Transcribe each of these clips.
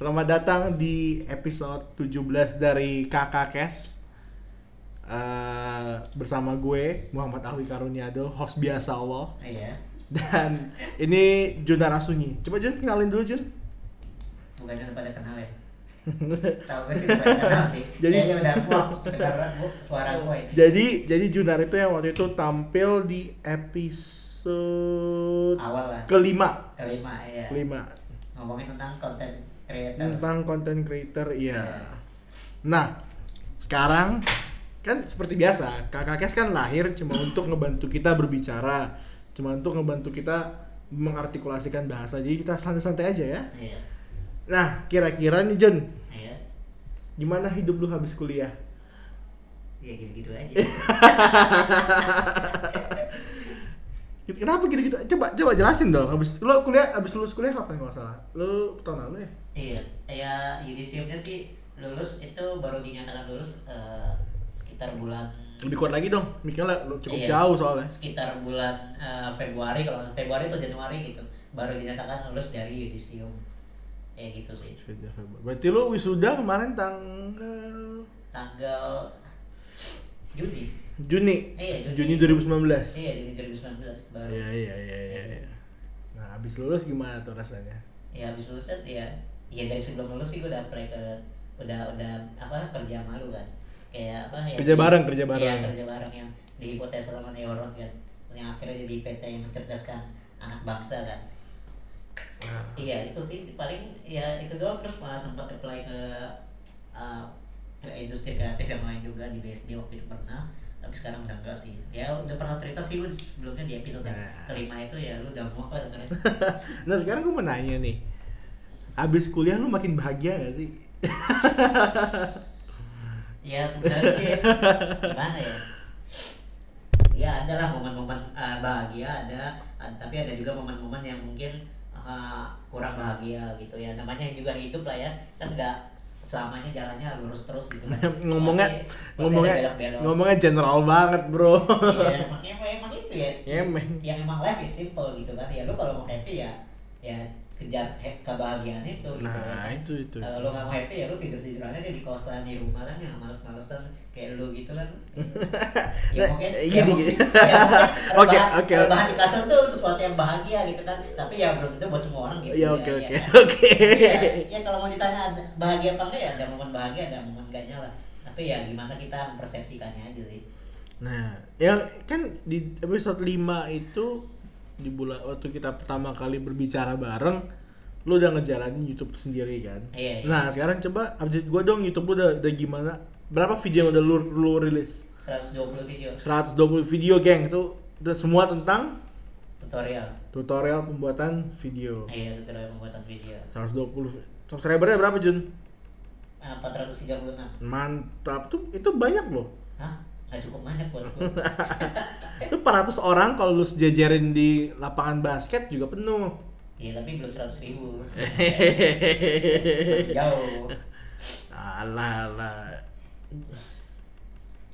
Selamat datang di episode 17 dari Kakak Kes Eh, Bersama gue, Muhammad Alwi Karuniado, host biasa Allah Iya, Dan ini Junara Sunyi Coba Jun, kenalin dulu Jun udah pada kenal ya? Tahu sih kenal sih. Jadi- Jadi ya udah gua dengar bu, suara gua ini. Jadi, jadi Junar itu yang waktu itu tampil di episode Awal lah. kelima Kelima ya. Kelima Ngomongin tentang konten creator. tentang content creator iya nah sekarang kan seperti biasa kakak Kes kan lahir cuma untuk ngebantu kita berbicara cuma untuk ngebantu kita mengartikulasikan bahasa jadi kita santai-santai aja ya Iya. nah kira-kira nih John Iya. gimana hidup lu habis kuliah Ya gitu-gitu aja. kenapa gitu-gitu coba coba jelasin dong. Habis lu kuliah habis lulus kuliah kapan nggak salah? Lu tahun lalu ya? Iya, ya yudisiumnya sih. Lulus itu baru dinyatakan lulus eh, sekitar bulan lebih kuat lagi dong. Mikirnya lu cukup Iya. jauh soalnya. sekitar bulan eh, Februari kalau Februari atau Januari gitu. Baru dinyatakan lulus dari yudisium ya gitu sih. Berarti lu wisuda kemarin tanggal? Tanggal Juni Juni Iya, Juni Juni. 2019 iya di 2019 baru Iya iya iya iya. iya. Nah habis lulus gimana tuh rasanya? ya habis lulus kan ya ya dari sebelum lulus sih gue udah apply ke udah udah apa kerja malu kan kayak apa ya Kerja bareng, kerja bareng. iya kerja bareng yang di hipotesa sama Neoron kan terus yang akhirnya jadi PT yang mencerdaskan anak bangsa kan Nah, iya itu sih paling ya itu doang terus malah sempat apply ke uh, ke industri kreatif yang lain juga di BSD waktu itu pernah tapi sekarang udah enggak sih. Ya udah pernah cerita sih lu sebelumnya di episode yang Nah. kelima itu ya lu udah muak lah dengerin nah sekarang gue mau nanya nih, abis kuliah lu makin bahagia gak sih? ya sebenarnya sih gimana ya? Ya ada lah momen-momen uh, bahagia ada ad- tapi ada juga momen-momen yang mungkin uh, kurang bahagia gitu ya. Namanya juga hidup lah ya. Kan nggak selamanya jalannya lurus terus gitu kan ngomongnya Pasti- ngomongnya ngomongnya general banget bro. Iya, emang, emang, emang itu ya. Emang. Yang emang life is simple gitu kan. Ya lu kalau mau happy ya ya kejar kebahagiaan itu gitu Nah kan. itu itu. Kalau lu gak mau happy ya lu tidur-tidur aja di kosan di rumah kan yang males-malesan kayak lu gitu kan. ya Nah, mungkin eh, ya gini, mungkin- ya mungkin Oke, oke. rebahan di kasur tuh sesuatu yang bahagia gitu kan. Tapi ya belum tentu buat semua orang gitu. Ya oke oke ya. oke. Iya, ya kalau mau ditanya ada bahagia apa enggak ya ada momen bahagia ada momen enggaknya lah. Tapi ya gimana kita mempersepsikannya aja sih. Nah, yang kan di episode 5 itu di bulan waktu kita pertama kali berbicara bareng, lu udah ngejalanin YouTube sendiri kan? Iya, iya. Nah, sekarang coba update gua dong YouTube lu udah, udah gimana? Berapa video yang udah lu, lu rilis? 120 video 120 video, geng. Itu udah semua tentang tutorial. tutorial pembuatan video. Iya, tutorial pembuatan video. 120 subscribernya berapa, Jun? Ah, 436. Mantap. Tuh itu banyak loh. Hah? Nggak cukup buat gue. Itu 400 orang kalau lu sejajarin di lapangan basket juga penuh. Iya, tapi belum 100 ribu. Masih jauh. Alah, alah.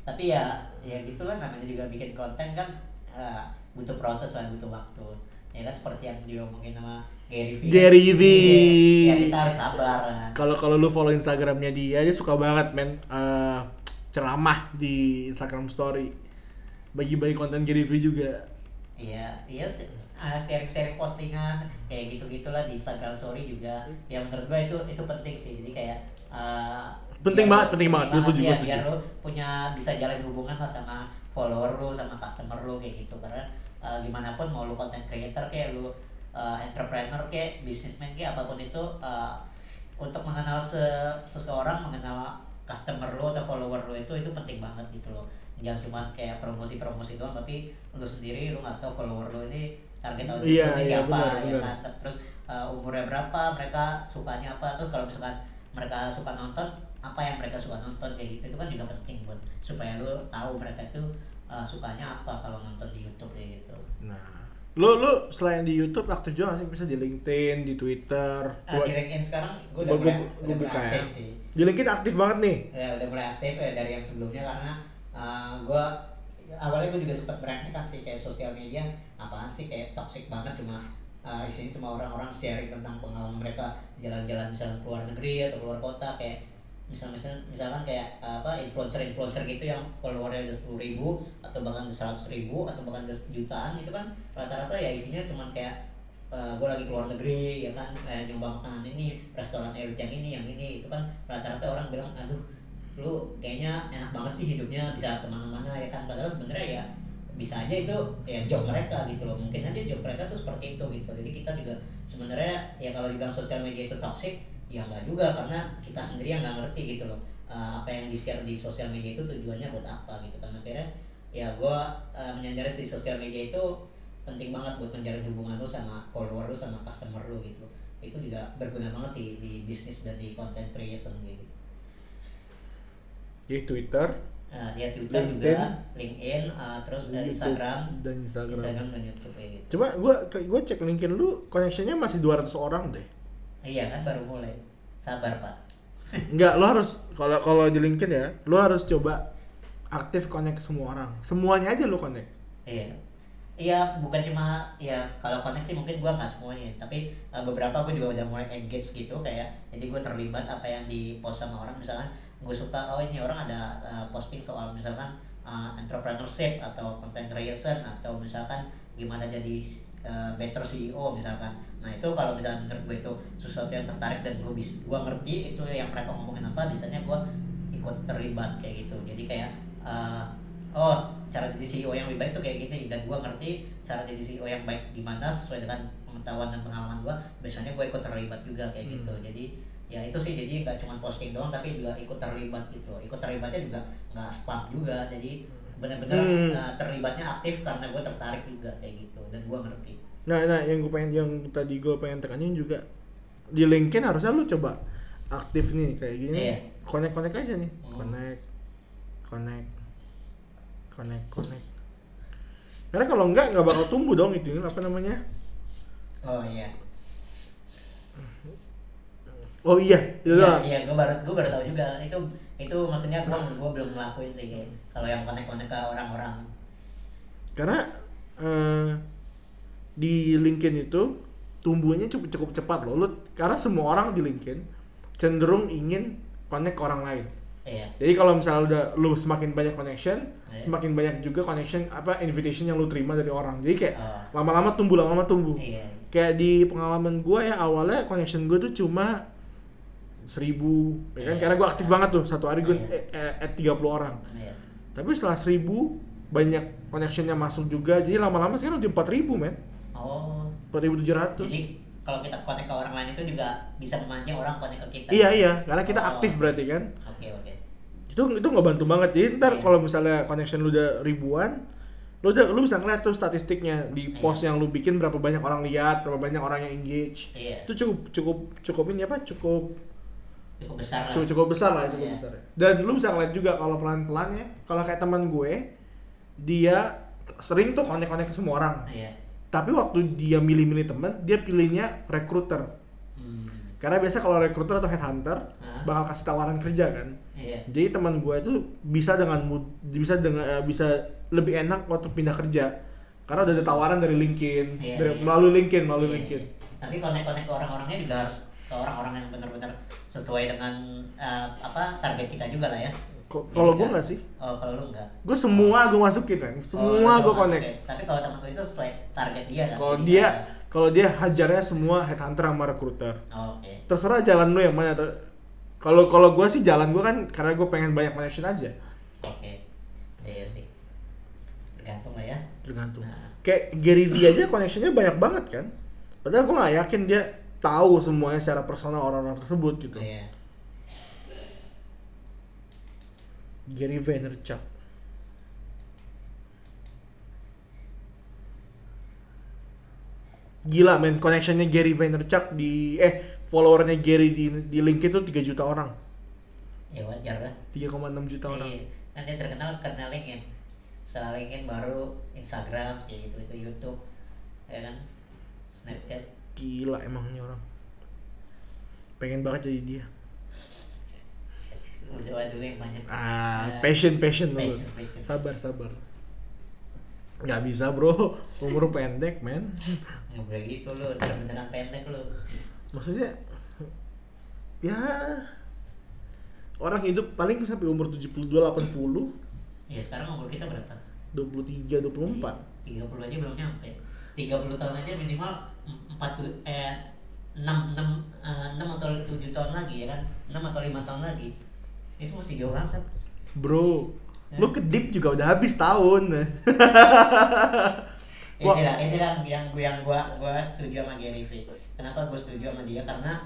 Tapi ya, ya gitulah namanya juga bikin konten kan eh, butuh proses kan, butuh waktu. Ya kan seperti yang diomongin sama Gary Vee. Gary. Iya, Ya kita harus sabar. Kalau kalau lu follow Instagramnya dia, dia suka banget men eh, ceramah di Instagram Story. Bagi-bagi konten Gary Vee juga. Iya, iya sih. Ah, sharing-sharing postingan kayak gitu-gitulah di Instagram Story juga. Ya menurut gua itu itu penting sih. Jadi kayak eh, Penting banget, penting banget. Gua setuju, ya, gua setuju. biar lu punya bisa jalan hubungan lah sama follower lu sama customer lu kayak gitu karena eh, gimana pun mau lu content creator kayak lu eh, entrepreneur kayak businessman kayak apa pun itu eh, untuk mengenal se- seseorang mengenal customer lu atau follower lu itu itu penting banget gitu loh. Jangan cuma kayak promosi-promosi doang tapi lu sendiri lu nggak tahu follower lu ini target audiens ini iya, siapa benar, ya benar. kan? Terus uh, umurnya berapa mereka sukanya apa? Terus kalau misalkan mereka suka nonton apa yang mereka suka nonton kayak gitu itu kan juga penting buat supaya lu tahu mereka itu uh, sukanya apa kalau nonton di YouTube kayak gitu. Nah, lu lu selain di YouTube aktif juga nggak sih bisa di LinkedIn, di Twitter. Ah, di LinkedIn sekarang gue udah Gua- mulai, gua- udah mulai ya. aktif sih Di LinkedIn aktif banget nih. ya udah mulai aktif ya dari yang sebelumnya karena uh, gue awalnya gue juga sempat meremehkan sih kayak sosial media apaan sih kayak toxic banget cuma uh, isinya cuma orang-orang sharing tentang pengalaman mereka jalan-jalan misalnya keluar negeri atau keluar kota kayak misal misal misalkan kayak apa influencer influencer gitu yang followernya udah sepuluh ribu atau bahkan seratus ribu atau bahkan udah jutaan itu kan rata-rata ya isinya cuman kayak uh, gue lagi keluar negeri ya kan kayak nyoba makanan ini restoran elit yang ini yang ini itu kan rata-rata orang bilang aduh lu kayaknya enak banget sih hidupnya bisa ke mana-mana ya kan. Padahal sebenarnya ya bisa aja itu ya job mereka gitu loh. Mungkin aja job mereka tuh seperti itu gitu. Jadi kita juga sebenarnya ya kalau dibilang sosial media itu toxic ya enggak juga karena kita sendiri yang nggak ngerti gitu loh uh, apa yang di share di sosial media itu tujuannya buat apa gitu kan akhirnya ya gue uh, menyadari di sosial media itu penting banget buat menjalin hubungan lu sama follower lu sama customer lu gitu loh itu juga berguna banget sih di bisnis dan di content creation gitu Jadi Twitter, uh, ya Twitter LinkedIn. juga LinkedIn uh, terus YouTube, Instagram dan Instagram. Instagram dan YouTube kayak gitu Cuma gua gua cek LinkedIn lu connectionnya masih 200 orang deh. Iya kan baru mulai sabar pak Enggak, lo harus kalau kalau di LinkedIn ya, lo harus coba aktif connect semua orang. Semuanya aja lo connect. Iya. Iya, bukan cuma ya kalau koneksi mungkin gua nggak semuanya, tapi uh, beberapa gue juga udah mulai engage gitu kayak jadi gue terlibat apa yang di post sama orang misalkan gue suka oh ini orang ada uh, posting soal misalkan uh, entrepreneurship atau content creation atau misalkan gimana jadi uh, better CEO misalkan. Nah itu kalau misalkan menurut gue itu sesuatu yang tertarik dan gue bisa gue ngerti itu yang mereka ngomongin apa, biasanya gue ikut terlibat kayak gitu. Jadi kayak uh, oh cara jadi CEO yang lebih baik tuh kayak gitu dan gue ngerti cara jadi CEO yang baik gimana sesuai dengan pengetahuan dan pengalaman gue biasanya gue ikut terlibat juga kayak gitu Hmm. jadi ya itu sih jadi nggak cuma posting doang tapi juga ikut terlibat gitu loh ikut terlibatnya juga nggak spam juga jadi benar-benar Hmm. uh, terlibatnya aktif karena gue tertarik juga kayak gitu dan gue ngerti Nah, nah yang gue pengen yang tadi gue pengen tekanin juga di LinkedIn harusnya lu coba aktif nih kayak gini. Iya. Connect connect aja nih. Hmm. Connect, connect, connect, connect. Karena kalau enggak nggak bakal tumbuh dong itu apa namanya? oh iya Oh iya, iya, iya gue baru gue baru tahu juga itu itu maksudnya gue gue belum ngelakuin sih kayak kalau yang connect-connect ke orang-orang Karena eh, di LinkedIn itu tumbuhnya cukup cukup cepat loh. Lu, karena semua orang di LinkedIn cenderung ingin connect ke orang lain. iya Jadi kalau misalnya udah lu semakin banyak connection, Iya. semakin banyak juga connection apa invitation yang lu terima dari orang. Jadi kayak Oh. lama-lama tumbuh, lama-lama tumbuh. iya Kayak di pengalaman gue ya awalnya connection gue tuh cuma seribu, ya kan? Iya. Karena gue aktif banget tuh satu hari gue Iya. eh, eh, at 30 orang. iya Tapi setelah seribu banyak connectionnya masuk juga, jadi lama-lama sekarang udah empat ribu men, oh empat ribu tujuh ratus. Jadi kalau kita connect ke orang lain itu juga bisa memancing orang connect ke kita. Iya iya, karena kita Oh. aktif berarti kan. Oke oke. itu itu nggak bantu banget jadi ntar Iya. kalau misalnya connection lu udah ribuan lu udah lu bisa ngeliat tuh statistiknya di Iya. post yang lu bikin berapa banyak orang lihat berapa banyak orang yang engage Iya. itu cukup cukup cukup ini apa cukup Cukup besar lah. cukup, cukup besar lah cukup Iya. besar ya. dan lu bisa ngeliat juga kalau pelan pelan ya kalau kayak teman gue dia sering tuh connect ke semua orang Iya. tapi waktu dia milih-milih teman dia pilihnya recruiter Hmm. karena biasa kalau recruiter atau headhunter Hah? bakal kasih tawaran kerja kan Iya. jadi teman gue itu bisa dengan bisa dengan eh, bisa lebih enak untuk pindah kerja karena udah ada tawaran dari LinkedIn, Iya, dari, iya. melalui LinkedIn, melalui Iya, LinkedIn. Tapi ke orang-orangnya juga harus ke orang-orang yang benar-benar sesuai dengan eh, apa target kita juga lah ya. Kalau Iya, gue kan? nggak sih, Oh kalau lu enggak. gue semua gue masukin kan, Oh, semua lu gue connect. oke. Tapi kalau teman itu sesuai target dia kan. Kalau dia, kalau dia hajarnya semua headhunter sama recruiter. Oh, Oke. Terserah jalan lu yang mana. Kalau kalau gue sih jalan gue kan karena gue pengen banyak connection aja. Oke. Iya sih. Tergantung lah ya. Tergantung. Nah. Kayak Gary Vee aja connectionnya banyak banget kan. Padahal gue nggak yakin dia tahu semuanya secara personal orang-orang tersebut gitu. Iya. Gary Vaynerchuk. Gila men, connectionnya Gary Vaynerchuk di eh followernya Gary di di LinkedIn tuh 3 juta orang. Ya wajar lah. 3,6 juta orang. Iya. Kan dia terkenal karena LinkedIn. Setelah LinkedIn baru Instagram kayak gitu itu YouTube ya kan Snapchat Gila emang ini orang. Pengen banget jadi dia. udah dulu yang banyak. Ah, passion passion passion, passion. Sabar sabar. nggak bisa bro. Umur pendek men. Nggak boleh gitu lo beneran pendek lo maksudnya ya orang hidup paling sampai umur 72 80 ya sekarang umur kita berapa? 23 24 30 aja belum nyampe. 30 tahun aja minimal 4 eh 6 6 eh, 6 atau 7 tahun lagi ya kan? 6 atau 5 tahun lagi. Itu masih jauh banget. Bro Ya. lu kedip juga udah habis tahun. Wah. inilah inilah yang gue yang gua gua setuju sama Gary V kenapa gue setuju sama dia? Karena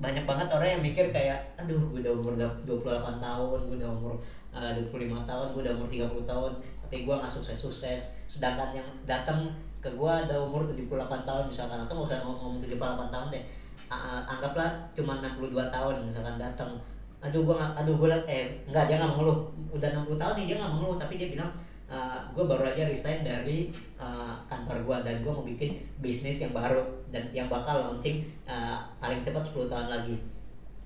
banyak banget orang yang mikir kayak aduh gue udah umur 28 tahun gue udah umur uh, 25 tahun gue udah umur 30 tahun tapi gue nggak sukses-sukses. Sedangkan yang datang ke gue ada umur 78 tahun misalkan atau nggak usah ngomong 78 tahun deh. Anggaplah cuma 62 tahun misalkan datang. Aduh nggak aduh gue eh enggak dia nggak mengeluh. Udah 60 tahun nih dia nggak mengeluh tapi dia bilang gue baru aja resign dari uh, kantor gue dan gue mau bikin bisnis yang baru dan yang bakal launching uh, paling cepat 10 tahun lagi.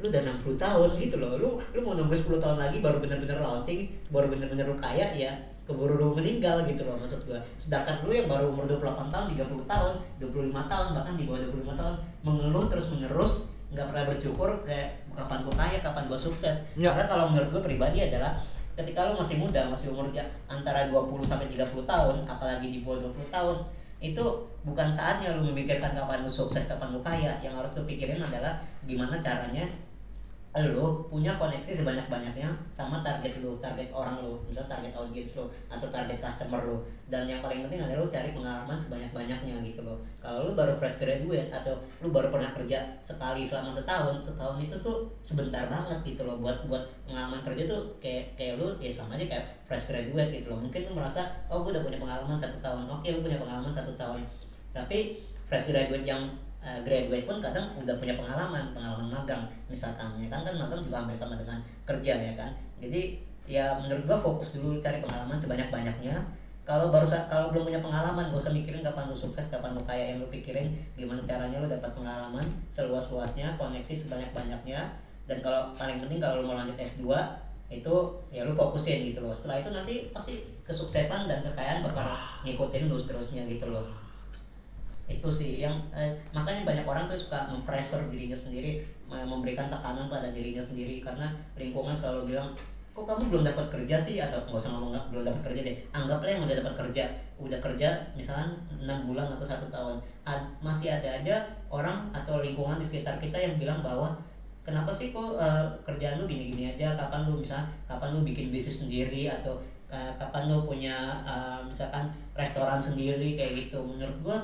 Lu udah 60 tahun gitu loh. Lu lu mau nunggu 10 tahun lagi baru bener-bener launching baru bener-bener lu kaya ya keburu lu meninggal gitu loh maksud gue sedangkan lu yang baru umur 28 tahun 30 tahun 25 tahun bahkan di bawah 25 tahun mengeluh terus menerus nggak pernah bersyukur kayak kapan gue kaya kapan gue sukses? Ya. karena kalau menurut gue pribadi adalah ketika lu masih muda masih umur ja- antara 20 sampai 30 tahun apalagi di bawah 20 tahun itu bukan saatnya lu memikirkan kapan lu sukses kapan lu kaya. Yang harus lu pikirin adalah gimana caranya lu punya koneksi sebanyak-banyaknya sama target lu, target orang lu, misalnya target audience lu atau target customer lu. Dan yang paling penting adalah lu cari pengalaman sebanyak-banyaknya gitu loh. Kalau lu baru fresh graduate atau lu baru pernah kerja sekali selama setahun, setahun itu tuh sebentar banget gitu loh buat buat pengalaman kerja tuh kayak kayak lu ya sama aja kayak fresh graduate gitu loh. Mungkin lu merasa oh gue udah punya pengalaman satu tahun, oke lu punya pengalaman satu tahun. Tapi fresh graduate yang uh, graduate pun kadang udah punya pengalaman pengalaman magang. Misalkan ya kan kan magang juga hampir sama dengan kerja ya kan. Jadi ya menurut gua fokus dulu cari pengalaman sebanyak banyaknya kalau baru kalau belum punya pengalaman gak usah mikirin kapan lu sukses kapan lu kaya yang lu pikirin gimana caranya lu dapat pengalaman seluas luasnya koneksi sebanyak banyaknya dan kalau paling penting kalau lu mau lanjut S2 itu ya lu fokusin gitu loh. Setelah itu nanti pasti kesuksesan dan kekayaan bakal ngikutin lu seterusnya gitu loh itu sih yang eh, makanya banyak orang tuh suka mempressure dirinya sendiri me- memberikan tekanan pada dirinya sendiri karena lingkungan selalu bilang kok kamu belum dapat kerja sih? Atau nggak usah ngomong belum dapat kerja deh. Anggaplah yang udah dapat kerja udah kerja misalnya enam bulan atau satu tahun. Ad- masih ada aja orang atau lingkungan di sekitar kita yang bilang bahwa kenapa sih kok eh, kerjaan lu gini-gini aja? Kapan lu bisa kapan lu bikin bisnis sendiri? Atau eh, kapan lu punya eh, misalkan restoran sendiri kayak gitu. Menurut gua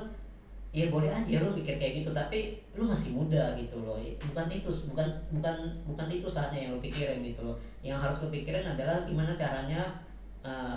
ya boleh aja lu mikir kayak gitu tapi lu masih muda gitu loh. Bukan itu bukan bukan bukan itu saatnya yang lu pikirin gitu loh. Yang harus lu pikirin adalah gimana caranya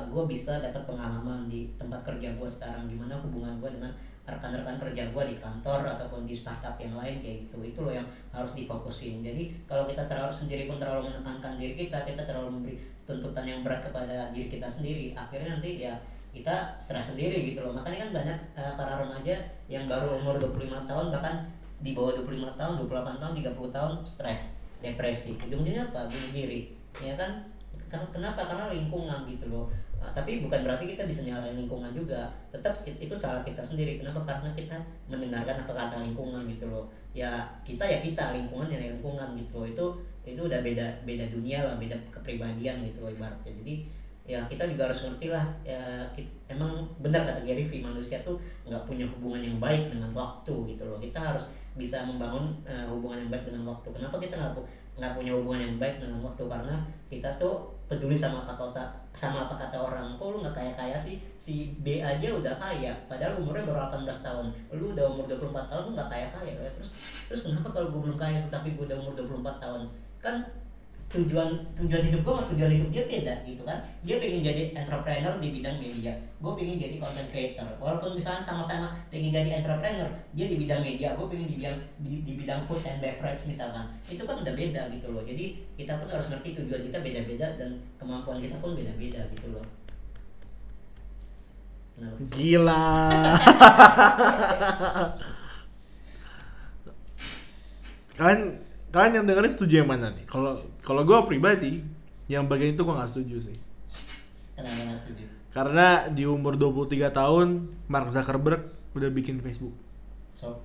gue bisa dapat pengalaman di tempat kerja gue sekarang. Gimana hubungan gue dengan rekan-rekan kerja gue di kantor ataupun di startup yang lain kayak gitu. Itu loh yang harus difokusin. Jadi kalau kita terlalu sendiri pun terlalu menekankan diri kita kita terlalu memberi tuntutan yang berat kepada diri kita sendiri akhirnya nanti ya kita stres sendiri gitu loh. Makanya kan banyak eh, para remaja yang baru umur 25 tahun bahkan di bawah 25 tahun 28 tahun 30 tahun stres depresi. Ujung-ujungnya apa? Bunuh diri. Ya kan? Ken- kenapa? Karena lingkungan gitu loh. Nah, tapi bukan berarti kita bisa nyalain lingkungan juga. Tetap it- itu salah kita sendiri. Kenapa? Karena kita mendengarkan apa kata lingkungan gitu loh. Ya kita ya kita lingkungan ya lingkungan gitu loh. Itu itu udah beda beda dunia lah beda kepribadian gitu loh ibaratnya. Jadi ya kita juga harus ngerti lah ya kit- emang benar kata Gary V manusia tuh nggak punya hubungan yang baik dengan waktu gitu loh. Kita harus bisa membangun eh, hubungan yang baik dengan waktu. Kenapa kita nggak nggak punya hubungan yang baik dengan waktu? Karena kita tuh peduli sama apa kata sama apa kata orang. Kok lu nggak kaya kaya sih? Si B aja udah kaya padahal umurnya baru 18 tahun. Lu udah umur 24 tahun lu nggak kaya kaya terus terus kenapa kalau gue belum kaya tapi gue udah umur 24 tahun? Kan tujuan tujuan hidup gue sama tujuan hidup dia beda gitu kan. Dia pengen jadi entrepreneur di bidang media. Gue pengen jadi content creator. Walaupun misalnya sama-sama pengen jadi entrepreneur dia di bidang media gue pengen di bidang di, di bidang food and beverage misalkan. Itu kan udah beda gitu loh. Jadi kita pun harus ngerti tujuan kita beda-beda dan kemampuan kita pun beda-beda gitu loh. Kenapa? Gila. kalian kalian yang dengerin setuju yang mana nih? Kalau kalau gue pribadi yang bagian itu gue nggak setuju sih. Kenapa nggak setuju? Karena di umur 23 tahun Mark Zuckerberg udah bikin Facebook. so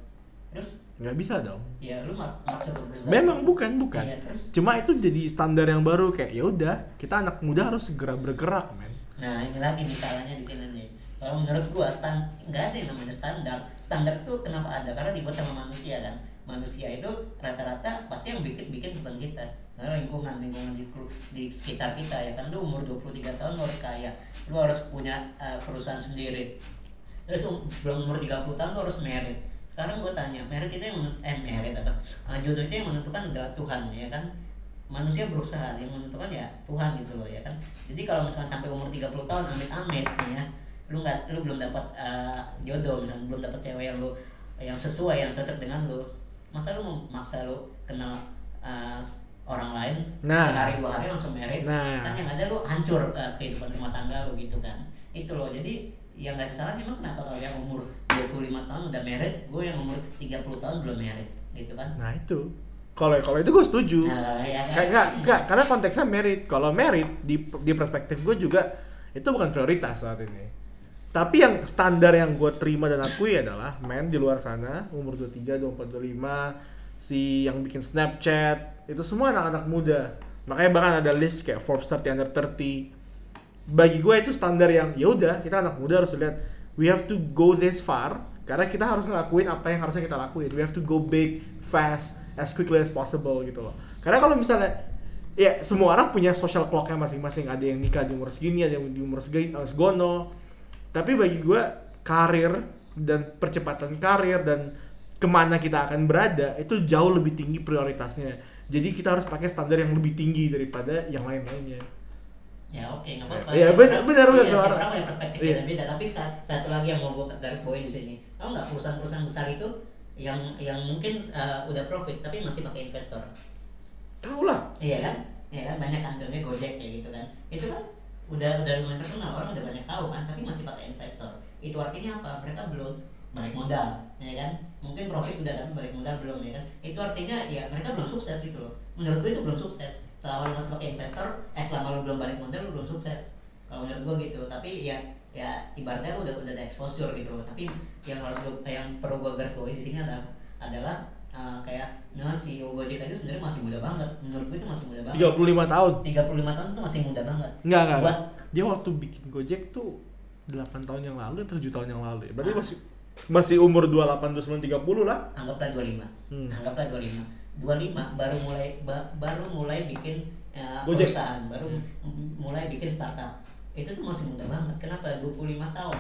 terus Nggak bisa dong. ya lu lu bersabar. Memang bukan, bukan. Iya, terus Cuma itu jadi standar yang baru kayak ya udah, kita anak muda harus segera bergerak, men. Nah ini lagi nih salahnya di sini nih. Kalau menurut gua stand nggak ada yang namanya standar. Standar itu kenapa ada? Karena dibuat sama manusia kan. Manusia itu rata-rata pasti yang bikin bikin bukan kita. Karena lingkungan lingkungan di, di sekitar kita ya kan. Lu umur 23 tahun lu harus kaya. Lu harus punya uh, perusahaan sendiri. Terus um- sebelum umur 30 tahun lu harus merit. Sekarang gua tanya, merit itu yang eh merit apa? Uh, jodoh itu yang menentukan adalah Tuhan ya kan manusia berusaha yang menentukan ya Tuhan gitu loh ya kan jadi kalau misalnya sampai umur 30 tahun amit-amit nih ya lu nggak lu belum dapat uh, jodoh misalnya belum dapat cewek yang lu yang sesuai yang cocok dengan lu masa lu maksa lu kenal uh, orang lain Nah. sehari dua hari langsung merit Nah. kan yang ada lu hancur uh, kehidupan rumah tangga lu gitu kan itu loh jadi yang nggak ada salahnya emang kenapa kalau yang umur 25 tahun udah merit gue yang umur 30 tahun belum merit gitu kan Nah itu. Kalau kalau itu gue setuju. Nah, ya kan? Kayak enggak, enggak, karena konteksnya merit. Kalau merit di di perspektif gue juga itu bukan prioritas saat ini. Tapi yang standar yang gue terima dan akui adalah men di luar sana umur 23, 24, 25 si yang bikin Snapchat itu semua anak-anak muda. Makanya bahkan ada list kayak Forbes 30 under 30. Bagi gue itu standar yang ya udah kita anak muda harus lihat we have to go this far karena kita harus ngelakuin apa yang harusnya kita lakuin. We have to go big, fast, as quickly as possible gitu loh. Karena kalau misalnya ya semua orang punya social clocknya masing-masing. Ada yang nikah di umur segini, ada yang di umur segi- eh, segono. Tapi bagi gue karir dan percepatan karir dan ke mana kita akan berada itu jauh lebih tinggi prioritasnya. Jadi kita harus pakai standar yang lebih tinggi daripada yang lain-lainnya. Ya oke nggak apa-apa. Setiap benar- benar, benar, Iya, suara. setiap orang punya perspektif Iya. beda-beda. Tapi sa- satu lagi yang mau gue garis bawahi di sini. Tahu nggak perusahaan-perusahaan besar itu yang yang mungkin uh, udah profit tapi masih pakai investor. Tahu lah. Iya kan? Iya kan banyak kan contohnya Gojek kayak gitu kan. Itu kan udah udah lumayan terkenal orang udah banyak tahu kan tapi masih pakai investor. Itu artinya apa? Mereka belum balik modal, ya kan? Mungkin profit udah tapi balik modal belum ya kan? Itu artinya ya mereka belum sukses gitu loh. Menurut gue itu belum sukses. Selama lu masih pakai investor, eh selama lu belum balik modal lu belum sukses. Kalau menurut gue gitu. Tapi ya ya ibaratnya lu udah udah ada exposure gitu loh. Tapi yang harus gue, yang perlu gue garis bawahi di sini adalah adalah uh, kayak nah CEO Gojek aja sebenarnya masih muda banget. Menurut gue itu masih muda banget. 35 tahun. 35 tahun itu masih muda banget. Enggak, enggak. Buat Dia waktu bikin Gojek tuh 8 tahun yang lalu atau 7 tahun yang lalu ya. Berarti Ah. masih masih umur 28, 29, 30 lah. anggaplah 25. Hmm. Anggaplah 25. 25 baru mulai ba- baru mulai bikin uh, Gojek. perusahaan, baru Hmm. mulai bikin startup. Itu tuh masih muda banget. Kenapa? 25 tahun.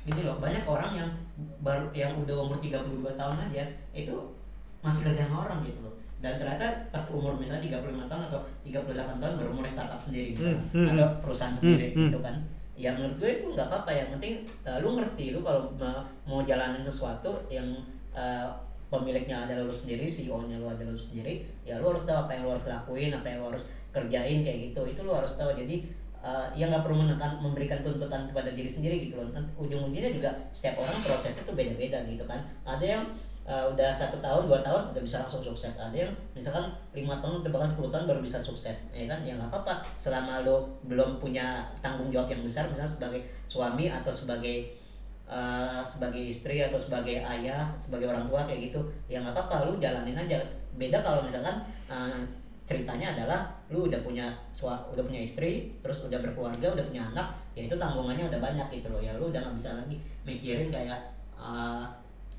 Gitu loh. Banyak orang yang baru yang udah umur 32 tahun aja itu masih kerja sama orang gitu loh. Dan ternyata pas umur misalnya 35 tahun atau 38 tahun baru mulai startup sendiri misalnya Hmm, hmm, atau hmm. perusahaan sendiri Hmm, hmm. gitu kan ya menurut gue itu nggak apa-apa yang penting uh, lu ngerti lu kalau ma- mau jalanin sesuatu yang uh, pemiliknya adalah lu sendiri CEO-nya lu adalah lu sendiri ya lu harus tahu apa yang lu harus lakuin apa yang lu harus kerjain kayak gitu itu lu harus tahu jadi uh, ya nggak perlu menekan memberikan tuntutan kepada diri sendiri gitu loh ujung-ujungnya juga setiap orang prosesnya tuh beda-beda gitu kan ada yang uh, udah satu tahun dua tahun udah bisa langsung sukses. Ada yang misalkan lima tahun atau bahkan 10 tahun baru bisa sukses ya kan? Ya nggak apa-apa. Selama lo belum punya tanggung jawab yang besar misalnya sebagai suami atau sebagai uh, sebagai istri atau sebagai ayah sebagai orang tua kayak gitu ya nggak apa-apa. Lu jalanin aja. Beda kalau misalkan uh, ceritanya adalah lu udah punya sua, udah punya istri terus udah berkeluarga udah punya anak ya itu tanggungannya udah banyak gitu loh. Ya lu nggak bisa lagi mikirin kayak uh,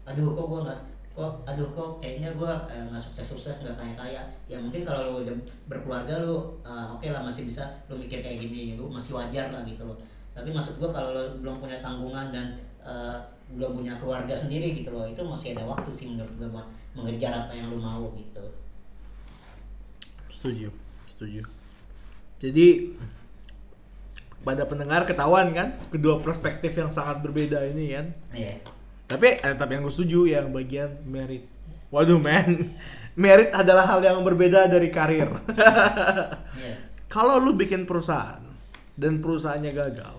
aduh kok gua nggak kok aduh kok kayaknya gua eh, nggak sukses sukses nggak kaya kaya ya mungkin kalau lu udah berkeluarga lu uh, oke lah masih bisa lu mikir kayak gini lu masih wajar lah gitu loh tapi maksud gua kalau lu belum punya tanggungan dan uh, belum punya keluarga sendiri gitu loh itu masih ada waktu sih menurut gua buat mengejar apa yang lu mau gitu Setuju, setuju. Jadi pada pendengar ketahuan kan kedua perspektif yang sangat berbeda ini kan. iya Tapi eh, tapi yang gue setuju yang bagian merit. Waduh men, merit adalah hal yang berbeda dari karir. iya Kalau lu bikin perusahaan dan perusahaannya gagal,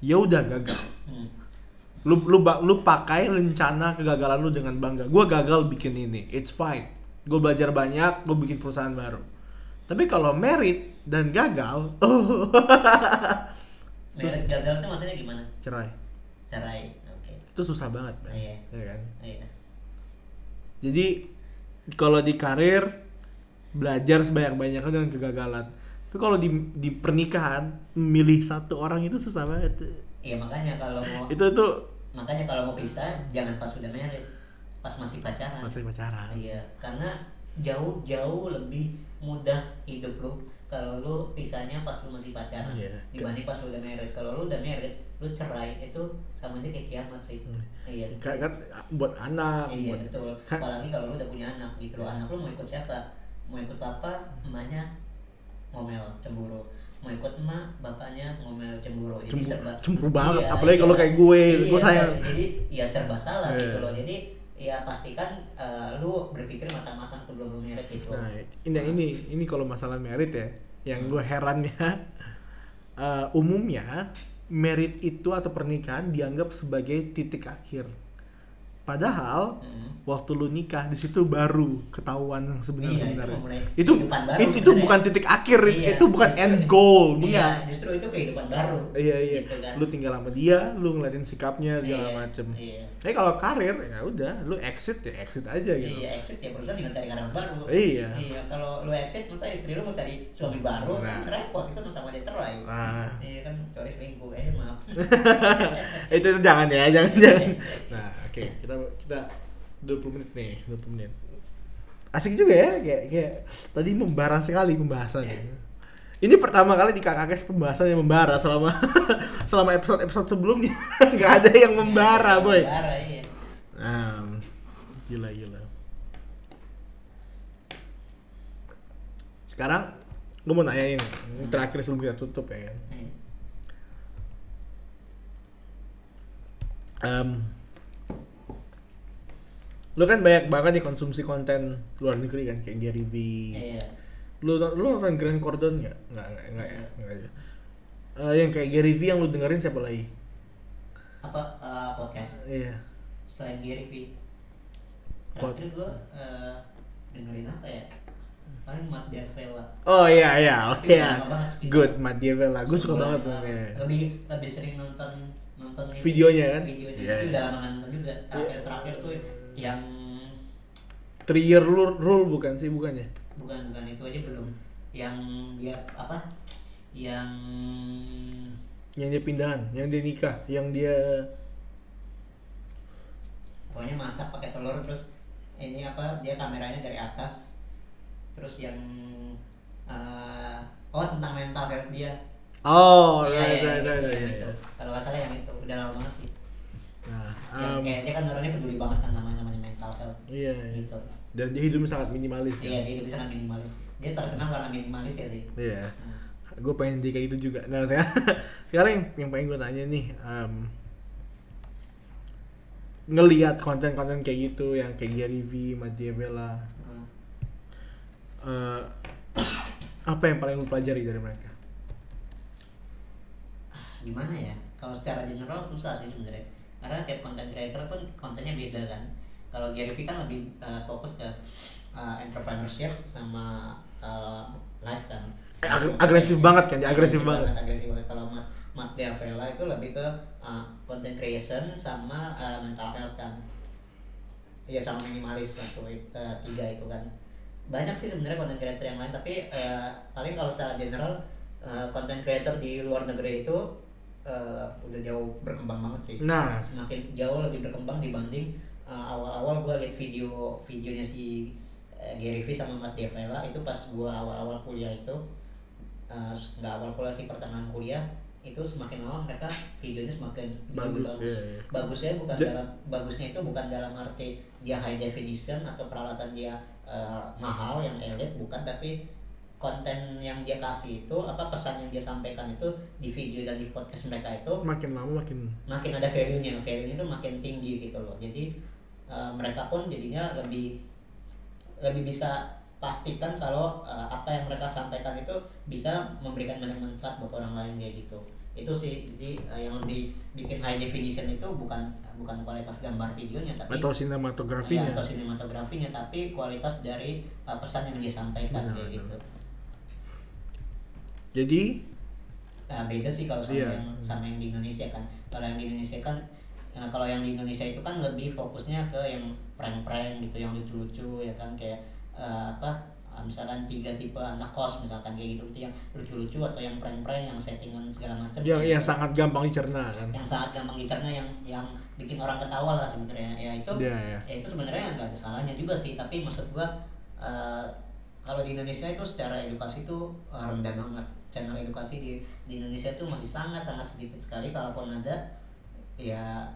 ya udah gagal. Hmm. Lu lu lu pakai rencana kegagalan lu dengan bangga. Gua gagal bikin ini, it's fine. Gue belajar banyak, gue bikin perusahaan baru. Tapi kalau merit dan gagal, oh, merit gagal tuh maksudnya gimana cerai cerai itu susah banget man. Iya. ya kan? Iya. Jadi kalau di karir belajar sebanyak-banyaknya dengan kegagalan tapi kalau di di pernikahan milih satu orang itu susah banget. Iya makanya kalau mau itu tuh makanya kalau mau pisah jangan pas sudah married pas masih pacaran. Masih pacaran. Iya karena jauh jauh lebih mudah hidup lu kalau lu pisahnya pas lu masih pacaran Iya. dibanding pas lu udah married. Kalau lu udah married lu cerai itu sama aja kayak kiamat sih. Hmm. iya. Kan, kan buat anak iya buat betul. Kan- apalagi kalau lu udah punya anak gitu. Loh anak lu mau ikut siapa? Mau ikut papa emaknya ngomel cemburu. Mau ikut emak bapaknya ngomel cemburu. Jadi Cemburu- serba cemburu banget, Iya, apalagi iya. kalau kayak gue, Iya, gue sayang. jadi ya serba salah Iya. gitu loh. Jadi ya pastikan eh, lu berpikir matang-matang sebelum lu married gitu. Nah, ini ini ini kalau masalah merit ya, yang gue herannya eh, umumnya merit itu atau pernikahan dianggap sebagai titik akhir. Padahal Mm. waktu lu nikah di situ baru ketahuan yang sebenarnya Iya, itu sebenarnya. Itu kehidupan baru itu, itu bukan titik akhir, itu, Iya, itu bukan justru- end goal, iya, enggak. justru itu kehidupan baru Iya iya. gitu kan. Lu tinggal sama dia, lu ngeliatin sikapnya segala Iya, macem. iya. Tapi kalau karir ya udah, lu exit ya exit aja gitu. Iya, exit ya perusahaan tinggal cari karyawan baru. Iya. Iya, kalau lu exit masa istri lu mau cari suami baru Nah. kan repot itu sama dia cerai. Nah, Iya kan, cari selingkuh eh maaf. itu, itu jangan ya, jangan jangan. Nah, oke, kita kita 20 menit nih, 20 menit. Asik juga ya, kayak kayak tadi membara sekali pembahasannya. Ini pertama kali di KKKS pembahasan yang membara selama selama episode-episode sebelumnya nggak ada yang membara, boy. Membara, iya. Nah, gila gila. Sekarang gue mau nanya ini, ini terakhir sebelum kita tutup ya kan. Iya. Em, lu kan banyak banget nih konsumsi konten luar negeri kan kayak Gary V. Iya. Lu lu nonton Grand Cordon nggak? Nggak nggak nggak ya. Nggak ya. Eh, yang kayak Gary V yang lu dengerin siapa lagi? Apa eh, podcast Iya. selain Gary V? Terakhir gua eh, dengerin apa ya? Paling Matt. Oh iya iya, oh Itu iya. lama banget gitu. Good, Matt Diavela. Gue suka banget iya. Lebih lebih sering nonton nonton ini. Videonya kan? Videonya. Iya, Tapi iya. udah lama nonton juga. Terakhir terakhir tuh yang Three year rule, rule bukan sih bukannya? bukan bukan itu aja belum. Yang dia apa? Yang Yang dia pindahan, yang dia nikah, yang dia pokoknya masak pakai telur terus ini apa dia kameranya dari atas terus yang eh, oh tentang mental health dia Oh, Iya, right, iya, right, yang right, itu, right, yang iya, itu. iya. kalau nggak salah yang itu udah lama banget sih Nah, yang um, kayak dia kan orangnya peduli banget kan sama iya, iya. gitu Dan dia hidupnya sangat minimalis iya kan? dia hidup sangat minimalis dia terkenal karena minimalis ya sih Iya. Nah, Gue pengen jadi kayak gitu juga. Nah, saya, sekarang yang, yang pengen gue tanya nih, um, ngelihat konten-konten kayak gitu, yang kayak Gary V, Matt Diavela, hmm. eh, apa yang paling lu pelajari dari mereka? gimana ya kalau secara general susah sih sebenarnya karena tiap content creator pun kontennya beda kan kalau Gary Vee kan lebih uh, fokus ke uh, entrepreneurship sama uh, life kan. Ag- agresif banget kan, dia agresif banget. agresif banget. Kalau Matt, Matt D'Avella itu lebih ke uh, content creation sama uh, mental health kan. Ya sama minimalis satu uh, tiga itu kan. Banyak sih sebenarnya content creator yang lain tapi uh, paling kalau secara general uh, content creator di luar negeri itu uh, udah jauh berkembang banget sih. Nah, semakin jauh lebih berkembang dibanding uh, awal-awal gue liat video videonya si uh, Gary Vee sama Matt D'Avella itu pas gue awal-awal kuliah itu uh, nggak awal kuliah sih pertengahan kuliah itu semakin lama mereka videonya semakin lebih Bagus, bagus iya, iya. bagusnya bukan Ja- dalam bagusnya itu bukan dalam arti dia high definition atau peralatan dia uh, mahal yang elit bukan tapi konten yang dia kasih itu apa pesan yang dia sampaikan itu di video dan di podcast mereka itu makin lama makin makin ada value-nya, value-nya itu makin tinggi gitu loh. Jadi uh, mereka pun jadinya lebih lebih bisa pastikan kalau uh, apa yang mereka sampaikan itu bisa memberikan banyak manfaat buat orang lain kayak gitu. Itu sih jadi uh, yang lebih bikin high definition itu bukan bukan kualitas gambar videonya tapi atau ya, sinematografinya. atau sinematografinya tapi kualitas dari uh, pesan yang dia sampaikan Benar, kayak benar. gitu. Jadi uh, beda sih kalau sama Iya. yang sama yang di Indonesia kan kalau yang di Indonesia kan uh, kalau yang di Indonesia itu kan lebih fokusnya ke yang prank-prank gitu yang lucu-lucu ya kan? Kayak uh, apa uh, misalkan tiga tipe anak kos misalkan kayak gitu gitu yang lucu-lucu atau yang prank-prank yang settingan segala macam. Yang yang gitu. sangat gampang dicerna kan? Yang sangat gampang dicerna yang yang bikin orang ketawa lah sebenarnya. Ya itu Iya, iya. ya itu sebenarnya nggak ada salahnya juga sih. Tapi maksud gua eh, kalau di Indonesia itu secara edukasi itu rendah banget. Channel edukasi di di Indonesia itu masih sangat sangat sedikit sekali kalaupun ada ya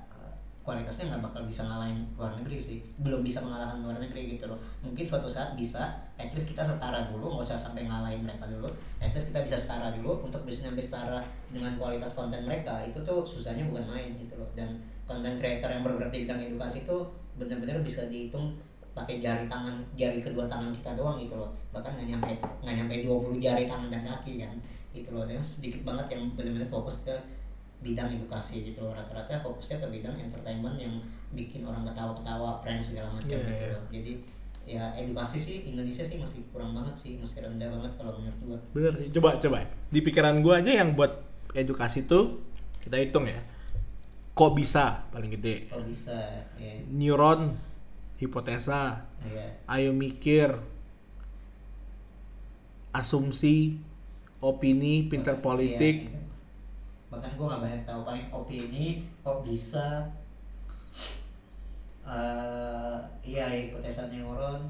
kualitasnya nggak bakal bisa ngalahin luar negeri sih. Belum bisa mengalahkan luar negeri gitu loh. Mungkin suatu saat bisa at least kita setara dulu nggak usah sampai ngalahin mereka dulu. At least kita bisa setara dulu untuk bisa nyampe setara dengan kualitas konten mereka. Itu tuh susahnya bukan main gitu loh. Dan konten creator yang bergerak di bidang edukasi itu benar-benar bisa dihitung pakai jari tangan jari kedua tangan kita doang gitu loh. Bahkan nggak nyampe nggak nyampe 20 jari tangan dan kaki kan gitu loh. Dan sedikit banget yang benar-benar fokus ke bidang edukasi gitu. Loh rata-rata fokusnya ke bidang entertainment yang bikin orang ketawa-ketawa prank segala macam Iya, gitu iya. jadi ya edukasi sih Indonesia sih masih kurang banget sih masih rendah banget kalau menurut gua. Bener sih. Coba coba. Di pikiran gua aja yang buat edukasi tuh kita hitung ya. Kok bisa? Paling gede. Kalau bisa? Ya. Neuron hipotesa. Ya ayo mikir. Asumsi opini pinter Bahkan- politik. iya, iya. Bahkan gue nggak banyak tahu paling opini kok bisa eh iya hipotesa neuron.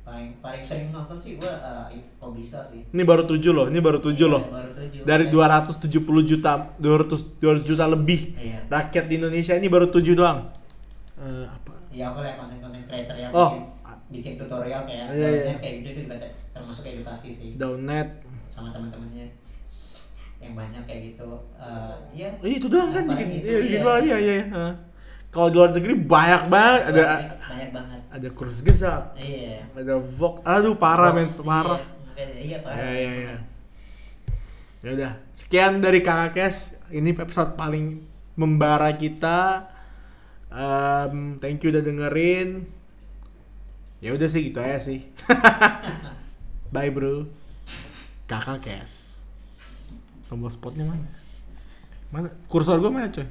Paling paling sering nonton sih gue kok bisa sih. Ini baru tujuh loh ini baru tujuh Iya, loh. baru tujuh. Dari Kayak- 270 juta 200 200 juta lebih iya. rakyat di Indonesia ini baru tujuh doang. Eh, apa? Ya aku lihat konten-konten creator yang Oh. bikin bikin tutorial kayak Iya, iya. Kayak gitu itu juga ter- termasuk edukasi sih. Downnet sama teman-temannya yang banyak kayak gitu iya Eh, itu doang kan bikin itu, iya, iya. gitu aja ya ya. Kalau di luar negeri banyak banget ada banyak banget ada kursus gesak, iya ada vok, aduh parah men, parah. Iya, iya parah. Ya ya ya. Ya udah, sekian dari Kakak Kes. Ini episode paling membara kita. Em, thank you udah dengerin. Ya udah sih gitu aja sih. Bye bro. Kakak Kes. Tombol spotnya mana? Mana? Kursor gua mana coy?